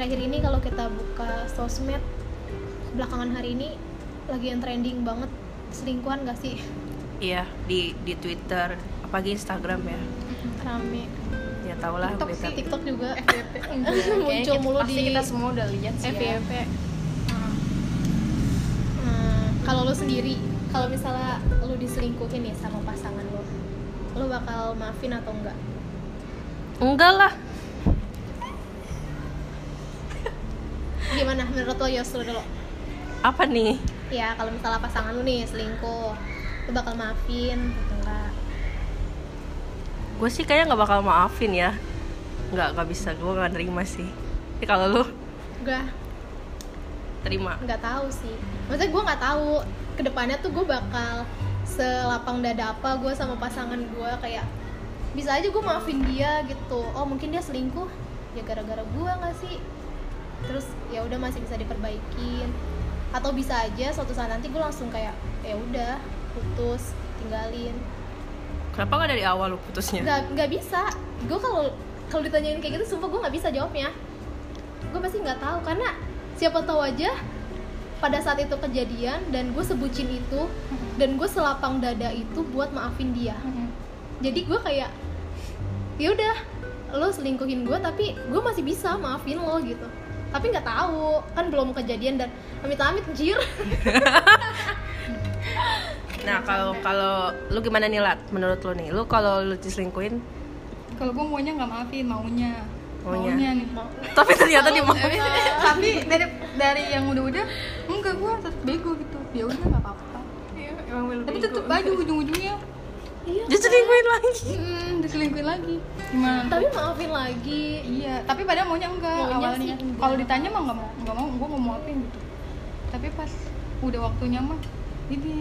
akhir-akhir ini kalau kita buka sosmed belakangan hari ini lagi yang trending banget selingkuhan gak sih? Iya di di Twitter apalagi Instagram ya. Rame. Ya tau lah TikTok berita sih. TikTok juga. FYP Muncul mulu pasti di kita semua udah lihat sih ya. FYP Hmm, kalau lo sendiri kalau misalnya lo diselingkuhin nih sama pasangan lo lo bakal maafin atau enggak? Enggak lah gimana menurut lo Yos lo dulu. Apa nih? Ya kalau misalnya pasangan lo nih selingkuh lo bakal maafin atau enggak gue sih kayaknya nggak bakal maafin ya. Nggak nggak bisa. Gue nggak nerima sih. Tapi kalau lu? Enggak terima. Nggak tahu sih. Maksudnya gue nggak tahu. Ke depannya tuh gue bakal selapang dada apa gue sama pasangan gue kayak bisa aja gue maafin dia gitu. Oh mungkin dia selingkuh. Ya gara-gara gue nggak sih terus ya udah masih bisa diperbaikin. Atau bisa aja suatu saat nanti gue langsung kayak ya udah putus tinggalin. Kenapa nggak dari awal lu putusnya? Nggak nggak bisa. Gue kalau kalau ditanyain kayak gitu sumpah gue nggak bisa jawabnya. Gue pasti nggak tahu karena siapa tahu aja pada saat itu kejadian dan gue sebucin itu dan gue selapang dada itu buat maafin dia. Jadi gue kayak ya udah lo selingkuhin gue tapi gue masih bisa maafin lo gitu tapi nggak tahu. Kan belum kejadian dan amit-amit anjir nah kalau kalau lu gimana nih lat? Menurut lu nih lu kalau lu diselingkuhin? Kalau gue maunya nggak maafin maunya. Maunya. nih. Tapi ternyata dia mau. Tapi dari dari yang udah-udah enggak gue tetap bego gitu. Ya udah nggak apa-apa. Tapi tetep aja ujung-ujungnya iya diselingkuhin lagi. Hmm, diselingkuhin lagi. Gimana? Tapi maafin lagi. Iya tapi padahal maunya enggak Maunya awalnya. kalau ditanya mah nggak mau nggak mau gue nggak mau maafin gitu. Tapi pas udah waktunya mah ini.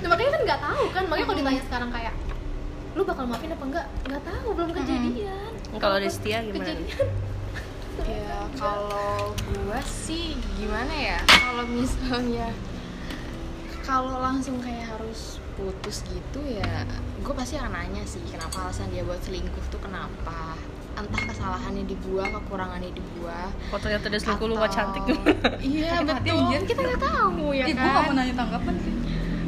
Nah, makanya kan nggak tahu kan. Makanya kalau ditanya sekarang kayak lu bakal maafin apa enggak? Nggak tahu belum kejadian. Kalau Destia gimana? kejadian. Ya kalau gua sih gimana ya? Kalau misalnya kalau langsung kayak harus putus gitu ya gue pasti akan nanya sih kenapa alasan dia buat selingkuh tuh kenapa? Entah kesalahannya di gua kekurangannya di gua. Kalau ternyata dia selingkuh lu cantik iya hati, betul. Anjir. kita nggak tahu ya eh, gue gak mau kan nanya tanggapan sih.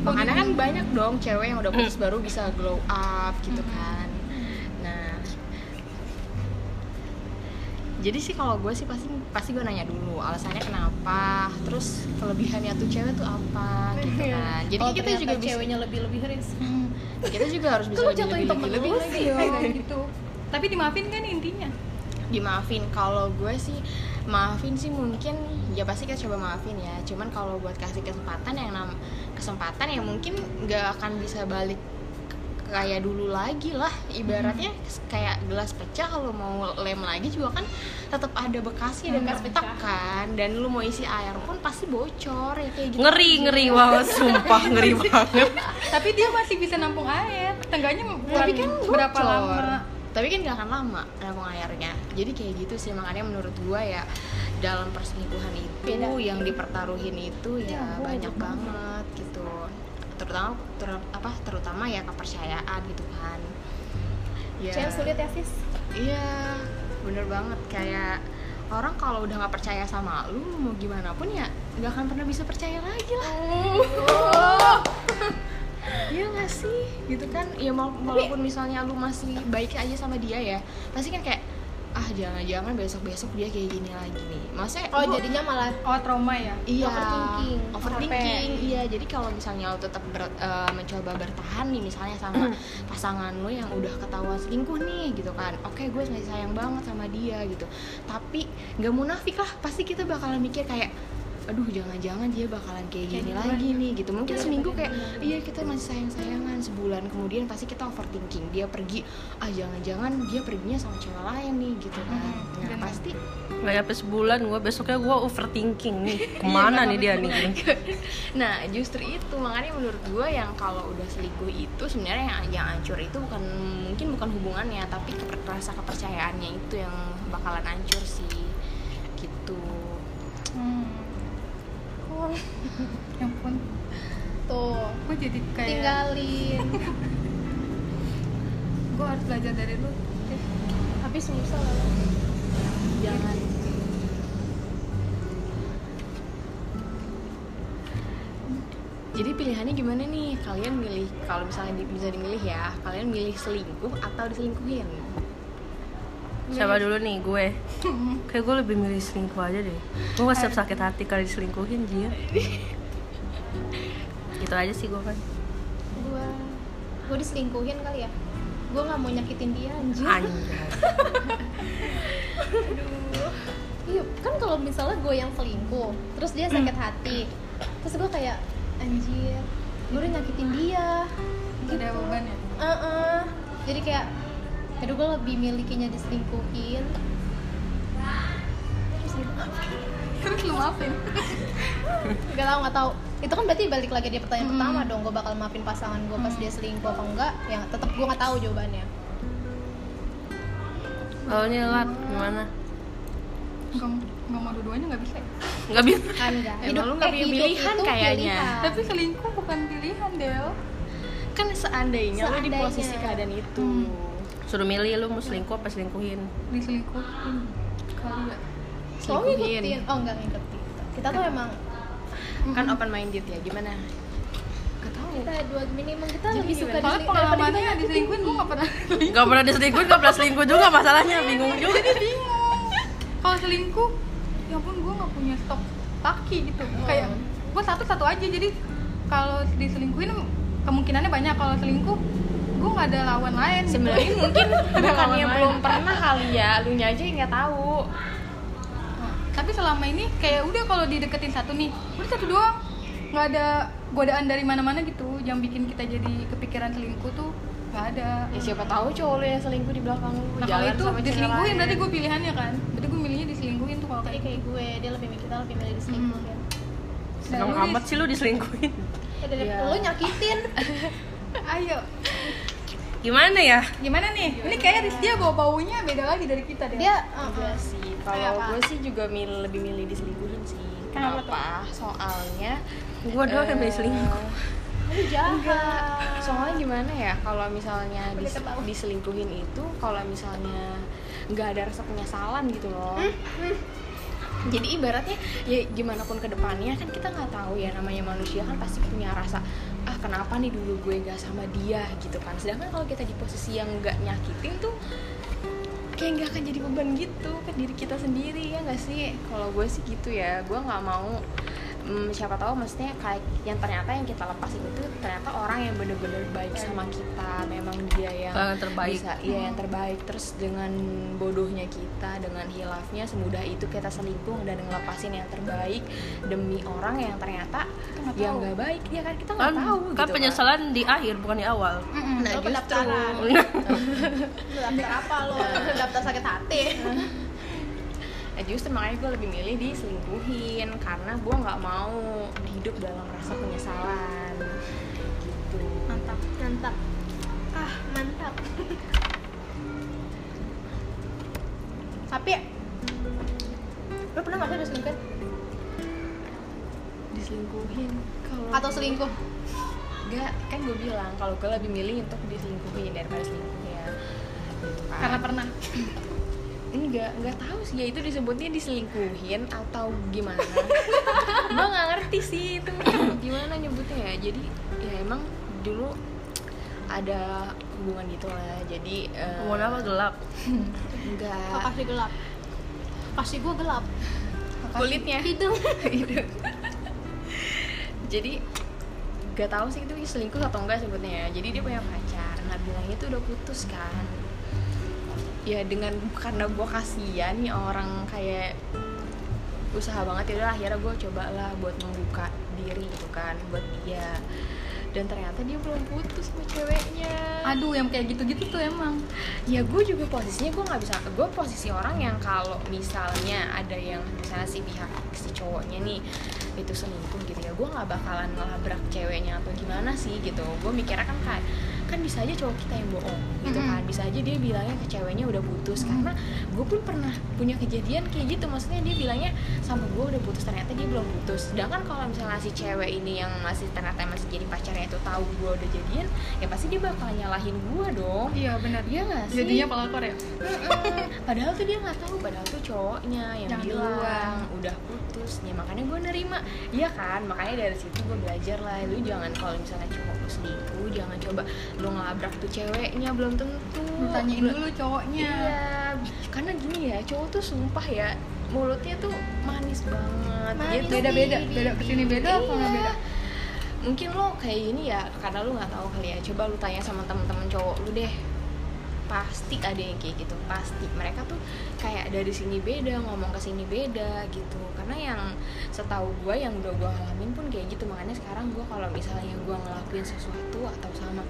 Makanya kan banyak dong cewek yang udah putus baru bisa glow up gitu kan jadi sih kalau gue sih pasti pasti gue nanya dulu alasannya kenapa terus kelebihannya tuh cewek tuh apa gitu kan. Jadi Kalau kita juga bisa ceweknya lebih lebih haris kita juga harus bisa lebih lebih lebih, sih? dong. kayak gitu. Tapi dimaafin kan intinya? Dimaafin. Kalau gue sih maafin sih mungkin ya pasti kita coba maafin ya. Cuman kalau buat kasih kesempatan yang nam kesempatan ya mungkin nggak akan bisa balik kayak dulu lagi lah. Ibaratnya kayak gelas pecah kalau mau lem lagi juga kan tetap ada bekasnya dan Bekas retak pecah. kan. Dan lu mau isi air pun pasti bocor ya kayak gitu. Ngeri ngeri banget sumpah ngeri banget. Tapi dia masih bisa nampung air. Tengganya tapi kan berapa bocor. lama? Tapi kan gak akan lama nampung airnya. Jadi kayak gitu sih makanya menurut gua ya dalam perselingkuhan itu Beda. yang dipertaruhin itu ya, banyak banget gitu terutama ter- apa terutama ya kepercayaan gitu kan. Ya. Cewek sulit ya sis? Iya bener banget. Kayak orang kalau udah nggak percaya sama lu mau gimana pun ya nggak akan pernah bisa percaya lagi lah. Iya gak sih? Gitu kan. Ya wala- walaupun misalnya lu masih baik aja sama dia ya Pasti kan kayak Ah jangan-jangan besok-besok dia kayak gini lagi nih. Maksudnya oh lu- jadinya malah oh trauma ya Iya overthinking. Overthinking. Iya jadi kalau misalnya lu tetap ber- eh, mencoba bertahan nih Misalnya sama pasangan lu yang udah ketahuan selingkuh nih gitu kan. Oke gue masih sayang banget sama dia gitu. Tapi gak munafik lah Pasti kita bakalan mikir kayak aduh jangan-jangan dia bakalan kayak gini lagi nih gitu. Mungkin seminggu kayak iya kita masih sayang-sayangan. Sebulan kemudian pasti kita overthinking. Dia pergi ah jangan-jangan dia perginya sama cewek lain nih gitu kan. Nah benar. pasti nggak nyampe sebulan gue besoknya gue overthinking nih. Ke mana nih dia nih? Nah justru itu. Makanya menurut gue yang kalau udah selingkuh itu sebenarnya yang yang hancur itu bukan mungkin bukan hubungannya tapi rasa kepercayaannya itu yang bakalan hancur sih. Gitu. Hmm doang. Ya ampun. Tuh. Gue jadi kayak tinggalin. Gue harus belajar dari lu. Tapi susah lah. Jangan. Jadi pilihannya gimana nih? Kalian milih kalau misalnya bisa dimilih ya kalian milih selingkuh atau diselingkuhin? Siapa dulu nih gue? Kayak gue lebih milih selingkuh aja deh. Gue gak siap sakit hati kali diselingkuhin dia. gitu aja sih gue kan. gue gue diselingkuhin kali ya gue nggak mau nyakitin dia anjir Anjay. iya kan kalau misalnya gue yang selingkuh terus dia sakit hati terus gue kayak anjir gue udah nyakitin dia ada beban ya Heeh. jadi kayak aduh gue lebih milikinya diselingkuhin terus gitu terus lu maafin nggak tahu nggak tahu itu kan berarti balik lagi dia pertanyaan Hmm. pertama dong gue bakal maafin pasangan gue pas dia selingkuh apa enggak yang tetap gue nggak tahu jawabannya Kalau nyelat gimana? nggak mau dua-duanya nggak bisa ya? Nggak bisa. kan enggak Emang lu nggak punya pilihan kayaknya. tapi selingkuh bukan pilihan Del kan seandainya, lo di Seandainya. posisi keadaan itu Suruh milih lu mau selingkuh apa selingkuhin? diselingkuhin. Kali ya. Oh selingkuhin ngikutin. Oh enggak ngikutin. Kita tuh emang kan open minded ya gimana? Gak tahu. Kita dua minimum kita Jadi lebih suka daripada pengalamannya diselingkuhin gue nggak pernah Gak pernah diselingkuhin, gak pernah selingkuh juga masalahnya bingung juga. jadi bingung kalau selingkuh ya ampun gue nggak punya stok laki gitu. Kayak gue satu satu aja jadi kalau diselingkuhin kemungkinannya banyak kalau selingkuh gue nggak ada lawan lain gitu. sebenarnya mungkin bukannya belum lain. pernah kali ya lu nya aja yang nggak tahu tapi selama ini kayak udah kalau dideketin satu nih udah satu doang nggak ada godaan dari mana-mana gitu yang bikin kita jadi kepikiran selingkuh tuh nggak ada ya siapa tahu cowok lu yang selingkuh di belakang lu nah kalau itu diselingkuhin lain. berarti gue pilihannya kan berarti gue milihnya diselingkuhin tuh kalau kayak kayak gue dia lebih kita lebih milih diselingkuhin Seneng Nah, lu amat sih lu diselingkuhin. ya dari Iya. lu nyakitin ayo Gimana ya? gimana nih? Ini kayak Rizdia bau baunya beda lagi dari kita deh. Dia Enggak uh, sih, Kayak kalau apa? gue sih juga milih, lebih milih diselingkuhin sih. Kenapa Kenapa? Soalnya Gue doang yang milih selingkuh. jahat. Enggak, soalnya gimana ya kalau misalnya dis- diselingkuhin itu kalau misalnya nggak ada rasa penyesalan gitu loh. Jadi ibaratnya ya gimana pun ke depannya kan kita nggak tahu ya namanya manusia kan pasti punya rasa kenapa nih dulu gue nggak sama dia gitu kan? Sedangkan kalau kita di posisi yang nggak nyakitin tuh kayak nggak akan jadi beban gitu ke diri kita sendiri ya nggak sih? Kalau gue sih gitu ya gue nggak mau hmm, siapa tahu maksudnya kayak yang ternyata yang kita lepasin itu ternyata orang yang bener-bener baik sama kita memang dia yang yang terbaik. bisa iya yang terbaik terus dengan bodohnya kita dengan hilafnya semudah itu kita selingkuh dan ngelepasin yang terbaik demi orang yang ternyata nggak yang nggak baik ya kan kita nggak Kan, tahu kan gitu penyesalan di akhir bukan di awal. Mm-mm. nah Lu justru pendaftaran. lu daftar apa lu daftar sakit hati justru makanya gue lebih milih diselingkuhin karena gue nggak mau hidup dalam rasa penyesalan gitu. mantap mantap ah mantap tapi lu pernah nggak sih diselingkuhin Diselingkuhin kalau atau selingkuh Enggak, kan gue bilang kalau gue lebih milih untuk diselingkuhin daripada selingkuh ya. Gitu kan. karena pernah enggak enggak tahu sih. Ya itu disebutnya diselingkuhin atau gimana? Gue nggak ngerti sih itu. Gimana nyebutnya ya? Jadi ya emang dulu ada hubungan gitu lah. Jadi eh, Mau apa? Gelap? enggak. Kasih gelap? Kasih gua gelap. Kulitnya. Hidung. Jadi gak tahu sih itu selingkuh atau enggak sebutnya ya. Jadi dia punya pacar. Nah bilangnya itu udah putus kan ya dengan karena gue kasihan nih orang kayak usaha banget ya udah akhirnya gue cobalah buat membuka diri gitu kan buat dia. Dan ternyata dia belum putus sama ceweknya. Aduh yang kayak gitu-gitu tuh emang. Ya gue juga posisinya gue nggak bisa gue posisi orang yang kalau misalnya ada yang misalnya si pihak si cowoknya nih itu selingkuh gitu ya gue nggak bakalan ngelabrak ceweknya atau gimana sih gitu. Gue mikirnya kan kayak kan bisa aja cowok kita yang bohong gitu Mm-mm. kan bisa aja dia bilangnya ke ceweknya udah putus Mm. karena gue pun pernah punya kejadian kayak gitu maksudnya dia bilangnya sama gue udah putus ternyata dia belum putus sedangkan kalau misalnya si cewek ini yang masih ternyata masih jadi pacarnya itu tahu gue udah jadian ya pasti dia bakal nyalahin gue dong iya benar Iya nggak sih? jadinya pelakor ya. Padahal tuh dia nggak tahu, padahal tuh cowoknya yang Yang bilang duluan. udah putus. Ya makanya gue nerima, iya kan? Makanya dari situ gue belajar lah, lu jangan kalau misalnya cowok lu selingkuh, jangan coba lu ngelabrak tuh ceweknya belum tentu. Tanyain dulu cowoknya Iya, karena gini ya, cowok tuh sumpah ya mulutnya tuh manis banget. Manis. gitu. beda beda beda ke sini beda apa Iya. beda Mungkin lo kayak gini ya, karena lu nggak tahu kali ya. Coba lu tanya sama temen-temen cowok lu deh. Pasti ada yang kayak gitu, pasti. Mereka tuh kayak dari sini beda, ngomong ke sini beda gitu. Karena yang setahu gue yang udah gue alamin pun kayak gitu. Makanya sekarang gue kalau misalnya gue ngelakuin sesuatu atau sama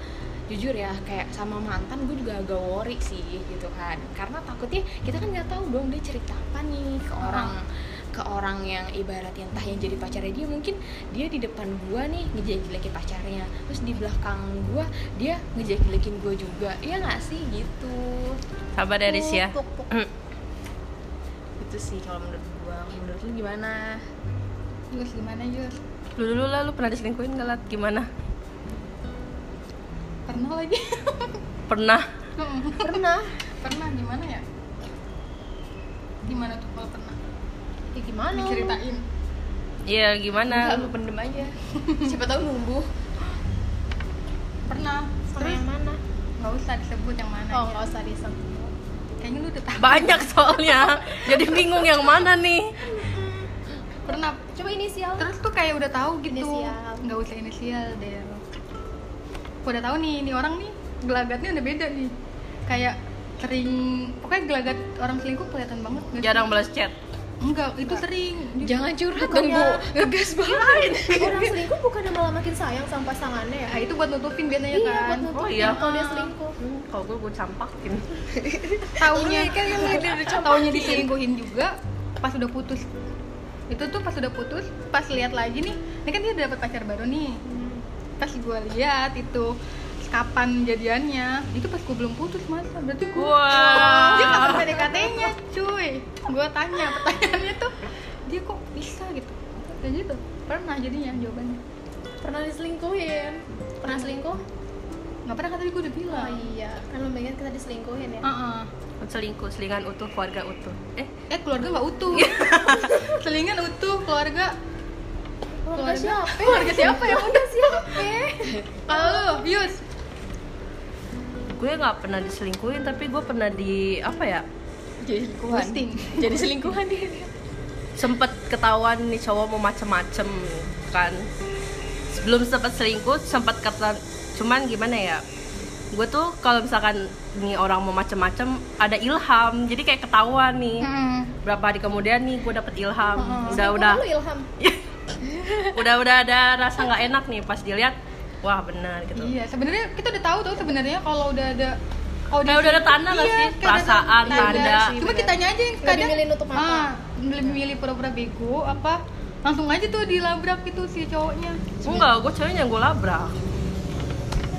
jujur ya kayak sama mantan gue juga agak worry sih gitu kan karena takutnya kita kan nggak tahu dong dia cerita apa nih ke orang ke orang yang ibarat yang entah yang jadi pacarnya dia mungkin dia di depan gua nih ngejelek-jelekin pacarnya. Terus di belakang gua dia ngejelek-jelekin gua juga. Iya nggak sih? Gitu. Sabar ya Riz ya. Puk, puk, puk. Mm. itu sih kalau menurut gua. Menurut lu gimana? Yus gimana Yus? Lu dulu lah lu pernah diselingkuhin gak Lat? gimana? Pernah lagi. Pernah? Pernah. Pernah. Gimana ya? Gimana tuh kalau pernah ya gimana? Diceritain. Iya gimana? Nggak, lu pendem aja. Siapa tahu numbuh pernah sama yang mana? Nggak usah disebut yang mana oh aja. nggak usah disebut. Kayaknya lu udah tahu. Banyak soalnya. Jadi bingung yang mana nih. Pernah. Coba inisial. Terus tuh kayak udah tahu gitu. Inisial. nggak usah inisial deh udah tahu nih ini orang nih gelagatnya udah beda nih. Kayak sering pokoknya gelagat orang selingkuh kelihatan banget jarang balas chat enggak itu sering. Jangan curhat dong bu. Ngegas banget. Orang selingkuh bukannya malah makin sayang sama pasangannya ya. Nah itu buat nutupin biasanya iya kan. buat nutupin. Oh, iya. kalau dia selingkuh. Hmm, kalau gue gue campakin. Taunya. Kan yang taunya diselingkuhin juga pas udah putus. Itu tuh pas udah putus pas lihat lagi nih. Ini kan dia udah dapat pacar baru nih. Pas gue lihat itu kapan jadiannya? Itu pas gue belum putus masa berarti gue Wah. dia kapan PDKT-nya cuy. Gue tanya pertanyaannya tuh dia kok bisa gitu? Kayak gitu. Pernah jadinya jawabannya. Pernah diselingkuhin. Pernah selingkuh? Nggak pernah kan tadi gue udah oh bilang iya. Kan lu pengen kita diselingkuhin ya? Heeh. selingkuh selingan utuh keluarga utuh. Eh? Eh keluarga nggak utuh. Selingan utuh keluarga keluarga siapa keluarga siapa ya? Keluarga siapa? Kalau lu Yus gue nggak pernah diselingkuhin tapi gue pernah di apa ya jadi selingkuhan. Jadi selingkuhan dia. Sempet ketahuan nih cowok mau macem-macem kan. Sebelum sempet selingkuh sempet kata cuman gimana ya gue tuh kalau misalkan nih orang mau macem-macem ada ilham. Jadi kayak ketahuan nih berapa hari kemudian nih gue dapet ilham. Udah udah. lu ilham? Udah udah ada rasa nggak enak nih pas dilihat wah benar gitu Iya, sebenarnya kita udah tahu tuh sebenarnya kalau udah ada audisi. Kayak udah ada tanda nggak Iya, sih? Perasaan, tanda. Cuma Bener. kitanya aja yang Lebih kadang milih nutup mata. Ah, lebih milih pura-pura bego apa langsung aja tuh dilabrak gitu si cowoknya. enggak gue ceweknya gue labrak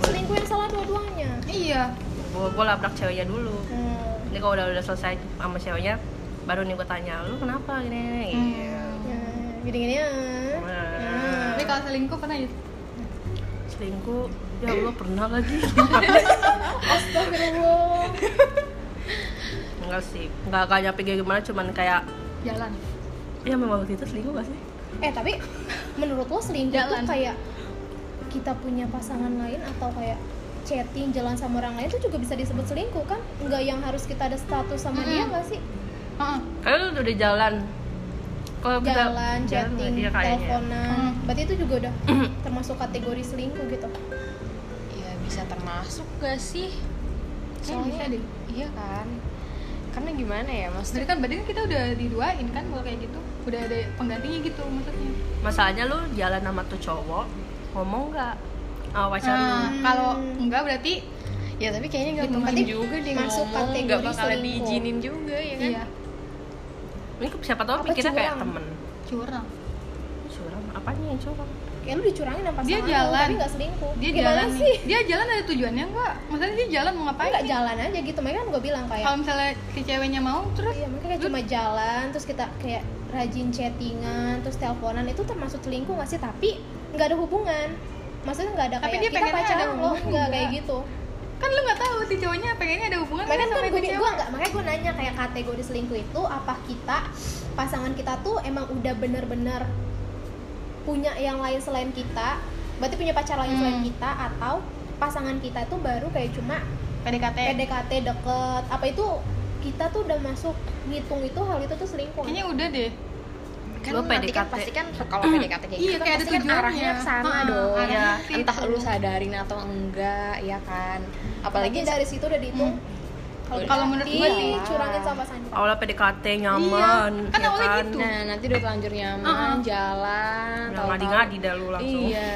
selingkuh yang salah dua-duanya Iya. gue gue labrak ceweknya dulu hmm. ini kalau udah udah selesai sama ceweknya baru nih gue tanya lu kenapa gini gini Iya. Hmm, gini-gini ya Nah. Tapi kalau selingkuh pernah ya? Selingkuh. Ya Allah pernah lagi. Astagfirullah. Enggak sih enggak kayak nyampe gimana cuman kayak Jalan. ya memang waktu itu selingkuh gak sih? Eh tapi menurut lo selingkuh tuh Jalan. kayak kita punya pasangan lain atau kayak chatting jalan sama orang lain tuh juga bisa disebut selingkuh kan? Nggak yang harus kita ada status sama dia nggak sih? Heeh. kayak lu udah jalan. Kalau kita jalan chatting teleponan. Hmm. Berarti itu juga udah termasuk kategori selingkuh gitu? Ya bisa termasuk gak sih? Bisa deh. iya kan. Karena gimana ya Berarti maksudnya kan berarti kan kita udah diduain kan kalau kayak gitu. Udah ada penggantinya gitu maksudnya. masalahnya lu jalan sama tuh cowok ngomong nggak? Sama pacar lu? Nah, kalau enggak berarti ya tapi kayaknya nggak Gitu, mungkin juga dia masuk ngomong kategori nggak bakalan selingkuh. diizinin juga ya kan? Iya, ini siapa tahu Apa pikirnya kayak temen. Curang. Apanya yang curang? Kayak lu dicurangin sama Dia jalan. tapi nggak selingkuh. Dia gimana jalan. sih? Nih dia jalan ada tujuannya nggak? Maksudnya dia jalan mau ngapain? Nggak nih? jalan aja gitu. Makanya kan gue bilang kayak kalau misalnya si ceweknya mau terus Iya, makanya kayak cuma jalan terus kita kayak rajin chattingan terus teleponan itu termasuk selingkuh gak sih? Tapi nggak ada hubungan. Maksudnya nggak ada Tapi kayak dia kita pacaran ada loh hubungan, nggak kayak enggak. gitu. Kan lu nggak tahu si cowoknya pengennya ada hubungan makanya kan sama gue itu gue cewek. nggak makanya gue nanya kayak kategori selingkuh itu apa kita pasangan kita tuh emang udah bener-bener punya yang lain selain kita berarti punya pacar lain selain Hmm. kita atau pasangan kita itu baru kayak cuma PDKT PDKT deket apa itu kita tuh udah masuk ngitung itu hal itu tuh selingkuh kayaknya udah deh kan Lu nanti kan PDKT. pasti kan kalau PDKT kayak Iya, gitu kan kayak ada pasti kan arahnya ke sana Heeh, dong Iya. situ. entah lu sadarin atau enggak ya kan apalagi dari situ udah dihitung Kalau- kalau menurut gue Ih, sih curangin sama kita. awalnya PDKT nyaman Iya, kan ya awalnya kan? gitu. nah nanti udah terlanjur nyaman Uh-uh. jalan Udah ngadi-ngadi dah lu langsung. Iya.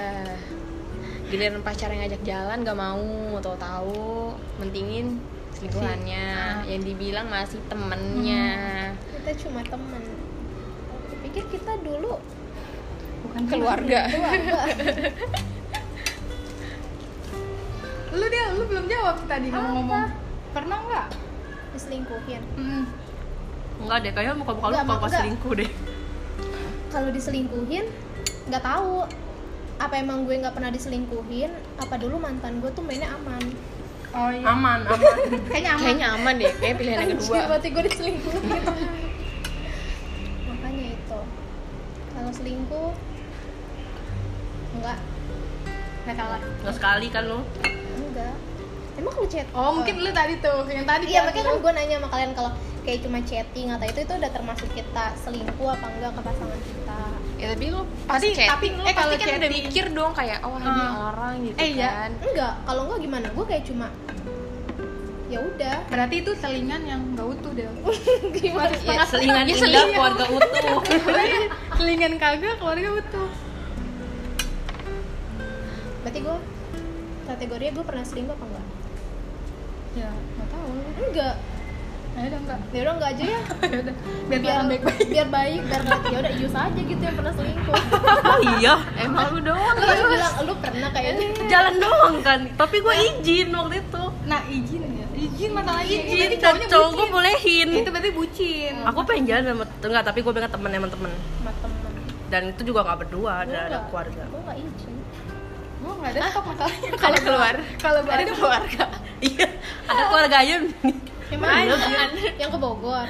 Giliran pacar yang ngajak jalan gak mau tahu-tahu mentingin selingkuhannya. Si- yang dibilang masih temennya. Kita cuma temen. Aku pikir kita dulu bukan keluarga. keluarga. Lu dia lu belum jawab tadi ngomong-ngomong pernah nggak? Diselingkuhin. Hmm. enggak deh kayaknya muka-muka lu pas selingkuh deh. Kalau diselingkuhin nggak tahu apa emang gue nggak pernah diselingkuhin apa dulu mantan gue tuh mainnya aman. Oh iya. Aman aman. Kayaknya aman. Kayaknya aman deh kayak pilihan yang Anjir, kedua berarti gue diselingkuhin. Makanya itu. Kalau selingkuh enggak nggak salah nggak sekali kan lu? Enggak emang kalau chat oh mungkin lu tadi tuh yang tadi Iya, kan makanya kan lu. gue nanya sama kalian kalau kayak cuma chatting atau itu itu udah termasuk kita selingkuh apa enggak ke pasangan kita. ya tapi lu pas Tadi- chatting tapi- lu eh, kalau pasti kan udah mikir dong kayak oh ini Ah. orang gitu Eh, iya. kan Enggak, kalau enggak gimana? Gue kayak cuma ya udah. berarti itu selingan yang nggak utuh deh gimana? Ya, selingan ya, indah selingan. keluarga utuh selingan kagak keluarga utuh Berarti gue kategorinya gue pernah selingkuh apa enggak? Ya nggak tahu. Enggak. ya udah enggak Ya udah enggak aja ya. ya biar Biar biar baik baik biar baik, biar baik. Ya udah Yus aja gitu yang pernah selingkuh. oh iya? Emang lu doang. Lu kan bilang lu pernah kayaknya. jalan doang kan? Tapi gue izin waktu itu. Nah izin ya. Izin masalahnya izin dan cowok gue bolehin. Itu berarti bucin. Aku pengen jalan sama enggak tapi gue pengen temen emang temen. Sama temen. dan itu juga nggak berdua ada ada keluarga. Gue enggak izin. Gue nggak ada stok masalahnya. Kalau keluar. kalau ada ada keluarga. Iya. Ada keluarga Ayun. Yang mana? Yang ke Bogor.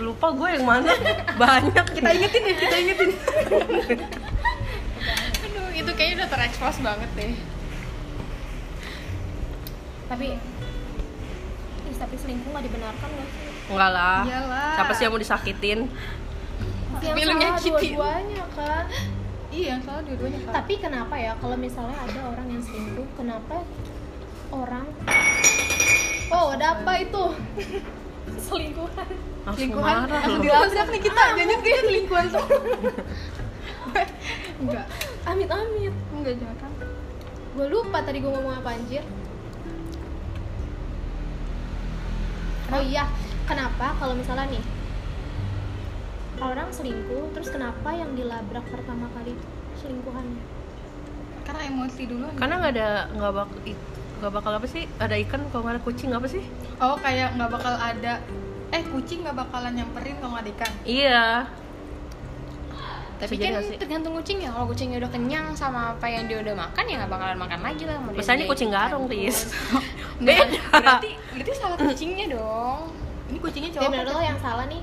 lupa gue yang mana. Banyak. Kita ingetin ya kita ingetin. Aduh itu kayaknya udah terekspos banget deh. Tapi Ih, tapi selingkuh nggak dibenarkan gak sih? enggak lah. Iyalah. siapa sih yang mau disakitin? Yang Tapi lu salah nyakitin. dua-duanya kan iya yang salah dua-duanya tapi kenapa ya kalau misalnya ada orang yang selingkuh kenapa orang oh ada apa itu? Selingkuhan. Selingkuhan? langsung dilabrak nih kita. Jangan kita selingkuhan semua enggak. Amit amit enggak jangan gue lupa tadi gue ngomong apa anjir. Oh iya kenapa kalau misalnya nih orang selingkuh terus kenapa yang dilabrak pertama kali itu selingkuhannya? Karena emosi dulu. Karena nggak ada nggak bak nggak bakal apa sih? Ada ikan kalau nggak ada kucing apa sih? Oh kayak nggak bakal ada eh kucing nggak bakalan nyamperin kalau nggak ada ikan? Iya. Tapi Bisa kan tergantung kucing ya. Kalau kucingnya udah kenyang sama apa yang dia udah makan ya nggak bakalan makan lagi lah mau dia Misalnya kucing garong. Riz. Nah, Beda. berarti berarti salah kucingnya dong. Ini kucingnya ya cowok menurut apa lo yang salah nih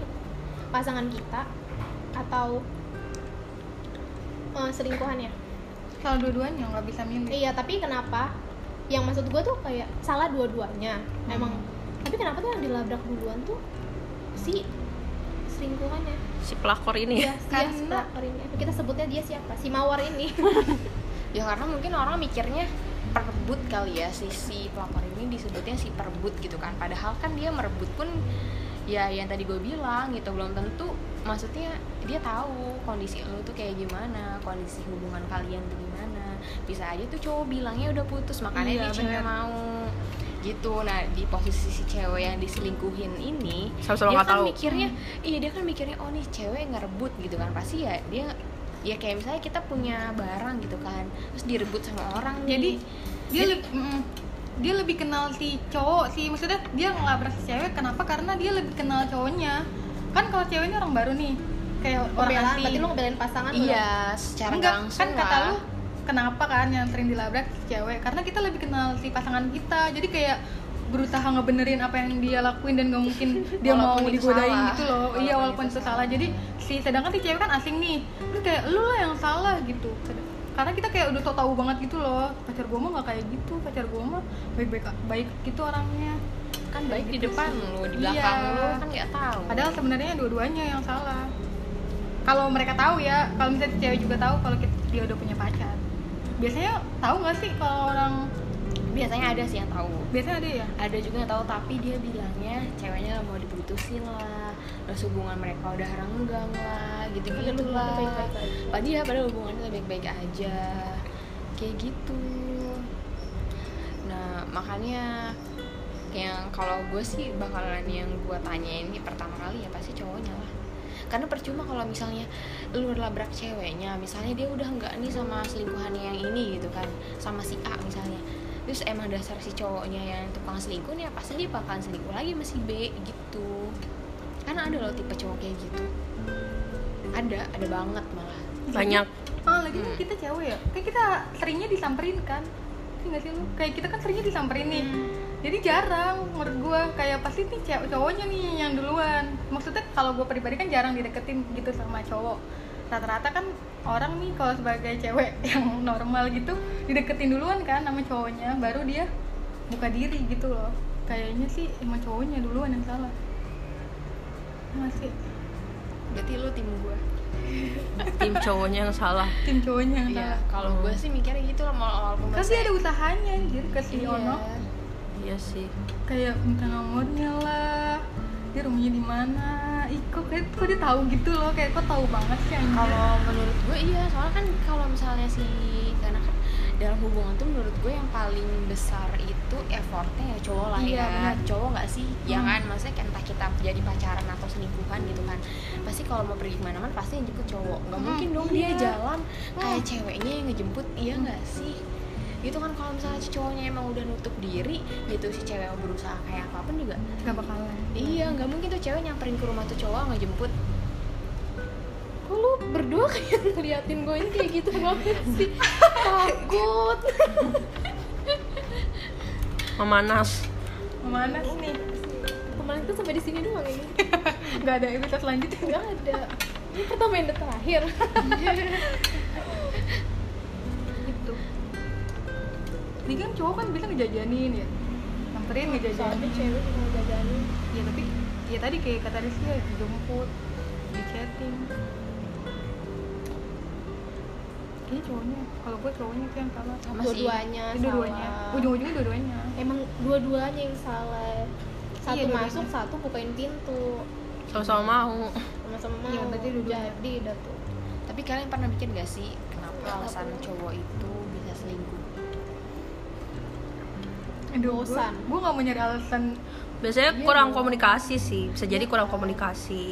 pasangan kita atau eh, selingkuhannya. Salah dua-duanya nggak bisa milih. Iya tapi kenapa? Yang maksud gue tuh kayak salah dua-duanya emang. Tapi kenapa tuh yang dilabrak duluan tuh si selingkuhannya? Si pelakor ini Iya, dia Karena- si pelakor ini. Kita sebutnya dia siapa? Si mawar ini. Ya karena mungkin orang mikirnya perebut kali ya si si pelakor ini disebutnya si perebut gitu kan. Padahal kan dia merebut pun ya yang tadi gue bilang gitu belum tentu maksudnya dia tahu kondisi lo tuh kayak gimana kondisi hubungan kalian tuh gimana. Bisa aja tuh cowok bilangnya udah putus makanya Iya, dia cewek mau gitu. Nah di posisi si cewek yang diselingkuhin ini Sama-sama dia nggak kan tahu. mikirnya iya dia kan mikirnya oh nih cewek ngerebut gitu kan. Pasti ya dia ya kayak misalnya kita punya barang gitu kan terus direbut sama orang nih. jadi dia lebih dia lebih kenal si cowok sih. Maksudnya dia ngelabrak si cewek. Kenapa? Karena dia lebih kenal cowoknya. Kan kalau cewek ini orang baru nih. Kayak orang Pembelaan, asing berarti lu ngebelain pasangan lu iya. secara Enggak, nggak langsung kan kata lah. lu kenapa kan yang sering dilabrak si cewek? Karena kita lebih kenal si pasangan kita. Jadi kayak berusaha ngebenerin apa yang dia lakuin dan gak mungkin dia mau digodain salah. gitu loh. Iya Walaupun walaupun itu itu salah. Jadi si sedangkan si cewek kan asing nih. Terus kayak lu lah yang salah gitu karena kita kayak udah tau tahu banget gitu loh pacar gue mah nggak kayak gitu pacar gue mah baik baik baik gitu orangnya kan baik di depan lu di Iya. belakang lu kan nggak tahu Padahal sebenarnya dua-duanya yang salah. Kalau mereka tahu ya, kalau misalnya cewek juga tahu kalau dia udah punya pacar. Biasanya tahu nggak sih kalau orang biasanya ada sih yang tahu biasanya ada ya? ada juga yang tahu tapi dia bilangnya ceweknya mau diputusin lah terus hubungan mereka udah renggang lah gitu Padahal gitu lah baik-baik aja. padahal padahal hubungannya baik-baik aja. Kayak gitu. Nah makanya yang kalau gue sih bakalan yang gue tanyain nih pertama kali ya pasti cowoknya lah. Karena percuma kalau misalnya lu labrak ceweknya misalnya dia udah nggak nih sama selingkuhannya yang ini gitu kan sama si A misalnya. Terus emang dasar si cowoknya yang tukang selingkuh nih ya pasti dia bakalan selingkuh lagi sama si B gitu karena ada loh tipe cowok kayak gitu ada ada banget malah banyak Oh, lagi kan Hmm. kita cewek ya. Kayak kita seringnya disamperin kan. Sih nggak sih lu? Kayak kita kan seringnya disamperin nih. Jadi jarang menurut gua kayak pasti nih cewek cowoknya nih yang duluan. Maksudnya kalau gua pribadi kan jarang dideketin gitu sama cowok. Rata-rata kan orang nih kalau sebagai cewek yang normal gitu dideketin duluan kan sama cowoknya, baru dia buka diri gitu loh. Kayaknya sih emang cowoknya duluan yang salah. Masih. Berarti lu tim gue tim cowoknya yang salah. Tim cowoknya yang Iya, salah. kalau gue sih mikirnya gitu loh mau walaupun Kan dia ada usahanya anjir ke si Iya. Ono. iya sih. Kayak minta nomornya lah dia rumahnya di mana. Ih kok kayak kok dia tahu gitu loh kayak kok tahu banget sih kalau menurut gue iya soalnya kan kalau misalnya si karena kan dalam hubungan tuh menurut gue yang paling besar itu effortnya ya cowok lah Iya, ya benar. cowok nggak sih ya Hmm. kan maksudnya kayak entah kita jadi pacaran atau selingkuhan gitu kan pasti kalau mau pergi ke mana-mana pasti yang jemput cowok nggak Hmm, mungkin dong iya. dia jalan kayak Hmm. ceweknya yang ngejemput iya nggak sih gitu kan kalau misalnya si cowoknya emang udah nutup diri gitu si cewek mau berusaha kayak apa pun juga nggak bakalan iya nggak mungkin tuh cewek nyamperin ke rumah tuh cowok ngejemput lu berdua kayak ngeliatin gue ini kayak gitu banget sih? Takut. Memanas. Memanas. Nih Kemarin tuh sampai di sini doang ini. Nggak ada episode selanjutnya Gak ada. Ini pertama yang terakhir. Gitu. Ini kan cowok kan bisa ngejajanin ya? Soalnya ngejajanin. Cewek juga mau jajanin ya tapi ya tadi kayak kata Rizky ya dijemput di chatting kayaknya cowoknya. Kalau gue cowoknya tuh yang salah. Sama si Dua-duanya Ini dua-duanya. Salah ujung-ujungnya dua-duanya. Emang dua-duanya yang salah. Satu Iya, dua-duanya. masuk, satu bukain pintu. Sama-sama mau. Sama-sama mau. Iya, berarti dua-duanya. Jadi dah tuh. Tapi kalian pernah mikir gak sih kenapa alasan cowok itu bisa selingkuh? Aduh, Bosan. gue gak mau nyari alasan. Biasanya Iya kurang dong. komunikasi sih. Bisa jadi kurang Iya. komunikasi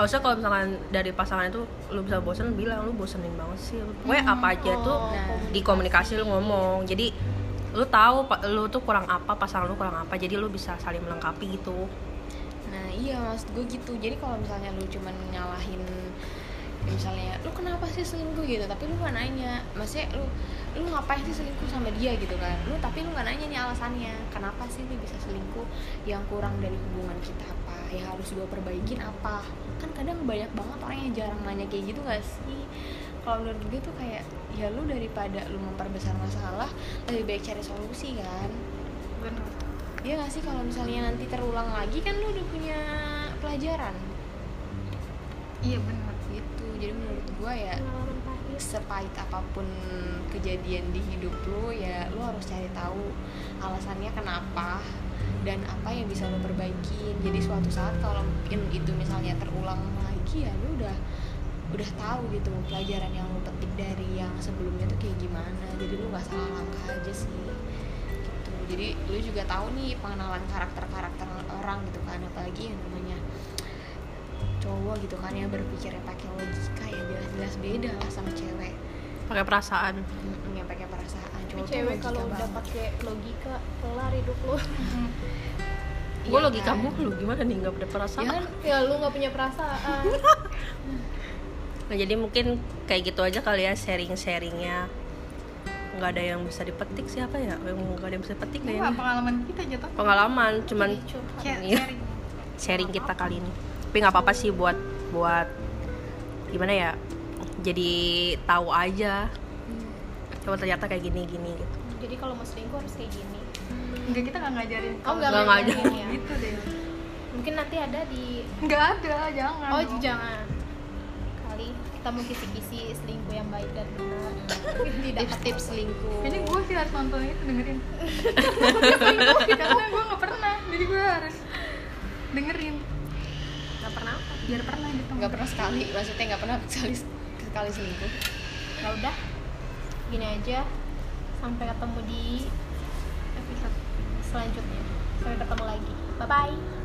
harusnya kalau misalkan dari pasangan itu lu bisa bosen bilang lu bosenin banget sih. Pokoknya apa aja tuh Oh, Nah, di komunikasi lu ngomong. Jadi lu tahu lu tuh kurang apa pasangan lu kurang apa jadi lu bisa saling melengkapi gitu. Nah iya maksud gue gitu. Jadi kalau misalnya lu cuman nyalahin misalnya lu kenapa sih selingkuh? gitu. Tapi lu gak nanya. Maksudnya lu lu ngapain sih selingkuh sama dia? Gitu kan. Lu tapi lu gak nanya nih alasannya. Kenapa sih dia bisa selingkuh? Yang kurang dari hubungan kita apa? Yang harus gue perbaikin apa? Kan kadang banyak banget orang yang jarang nanya kayak gitu gak sih? Kalau menurut gue tuh kayak ya lu daripada lu memperbesar masalah lebih baik cari solusi kan. Bener. Iya gak sih? Kalau misalnya nanti terulang lagi kan lu udah punya pelajaran. Iya bener. Gitu. Jadi menurut gua ya sepahit apa pun kejadian di hidup lu ya lu harus cari tahu alasannya kenapa dan apa yang bisa lo perbaikin jadi suatu saat kalau mungkin itu misalnya terulang lagi ya lu udah udah tahu gitu pelajaran yang lu petik dari yang sebelumnya tuh kayak gimana. Jadi lu nggak salah langkah aja sih. Gitu. Jadi lu juga tahu nih pengenalan karakter karakter orang gitu kan apalagi yang namanya cowok gitu kan yang berpikirnya pakai logika ya jelas-jelas beda lah sama cewek. Pakai perasaan. Mm, yang pakai perasaan cowok tuh cewek kalau udah pakai logika kelar hidup lu. Gue Iya logika kan? kamu lu gimana nih nggak ada perasaan? Ya ya lu nggak punya perasaan. Nah, jadi mungkin kayak gitu aja kali ya sharing-sharingnya. Nggak ada yang bisa dipetik siapa ya? Nggak ada yang bisa kayaknya mah pengalaman kita jatuh pengalaman cuman Iya. sharing. Sharing kita kali ini tapi nggak apa-apa sih buat buat gimana ya jadi tahu aja. Coba ternyata kayak gini gini gitu. Jadi kalau mau selingkuh harus kayak gini. Enggak kita nggak ngajarin oh nggak ngajarin. ya gitu deh. Mungkin nanti ada di nggak ada jangan oh dong. jangan. Kali kita mau kisi-kisi selingkuh yang baik dan benar. Tips-tips selingkuh. Ini gue sih harus nonton itu dengerin. Karena gue nggak pernah. Jadi gue harus dengerin nggak pernah apa. Biar pernah gitu. Nggak pernah sekali maksudnya nggak pernah sekali sekali selingkuh. Ya udah gini aja. Sampai ketemu di episode selanjutnya. Sampai ketemu lagi. Bye bye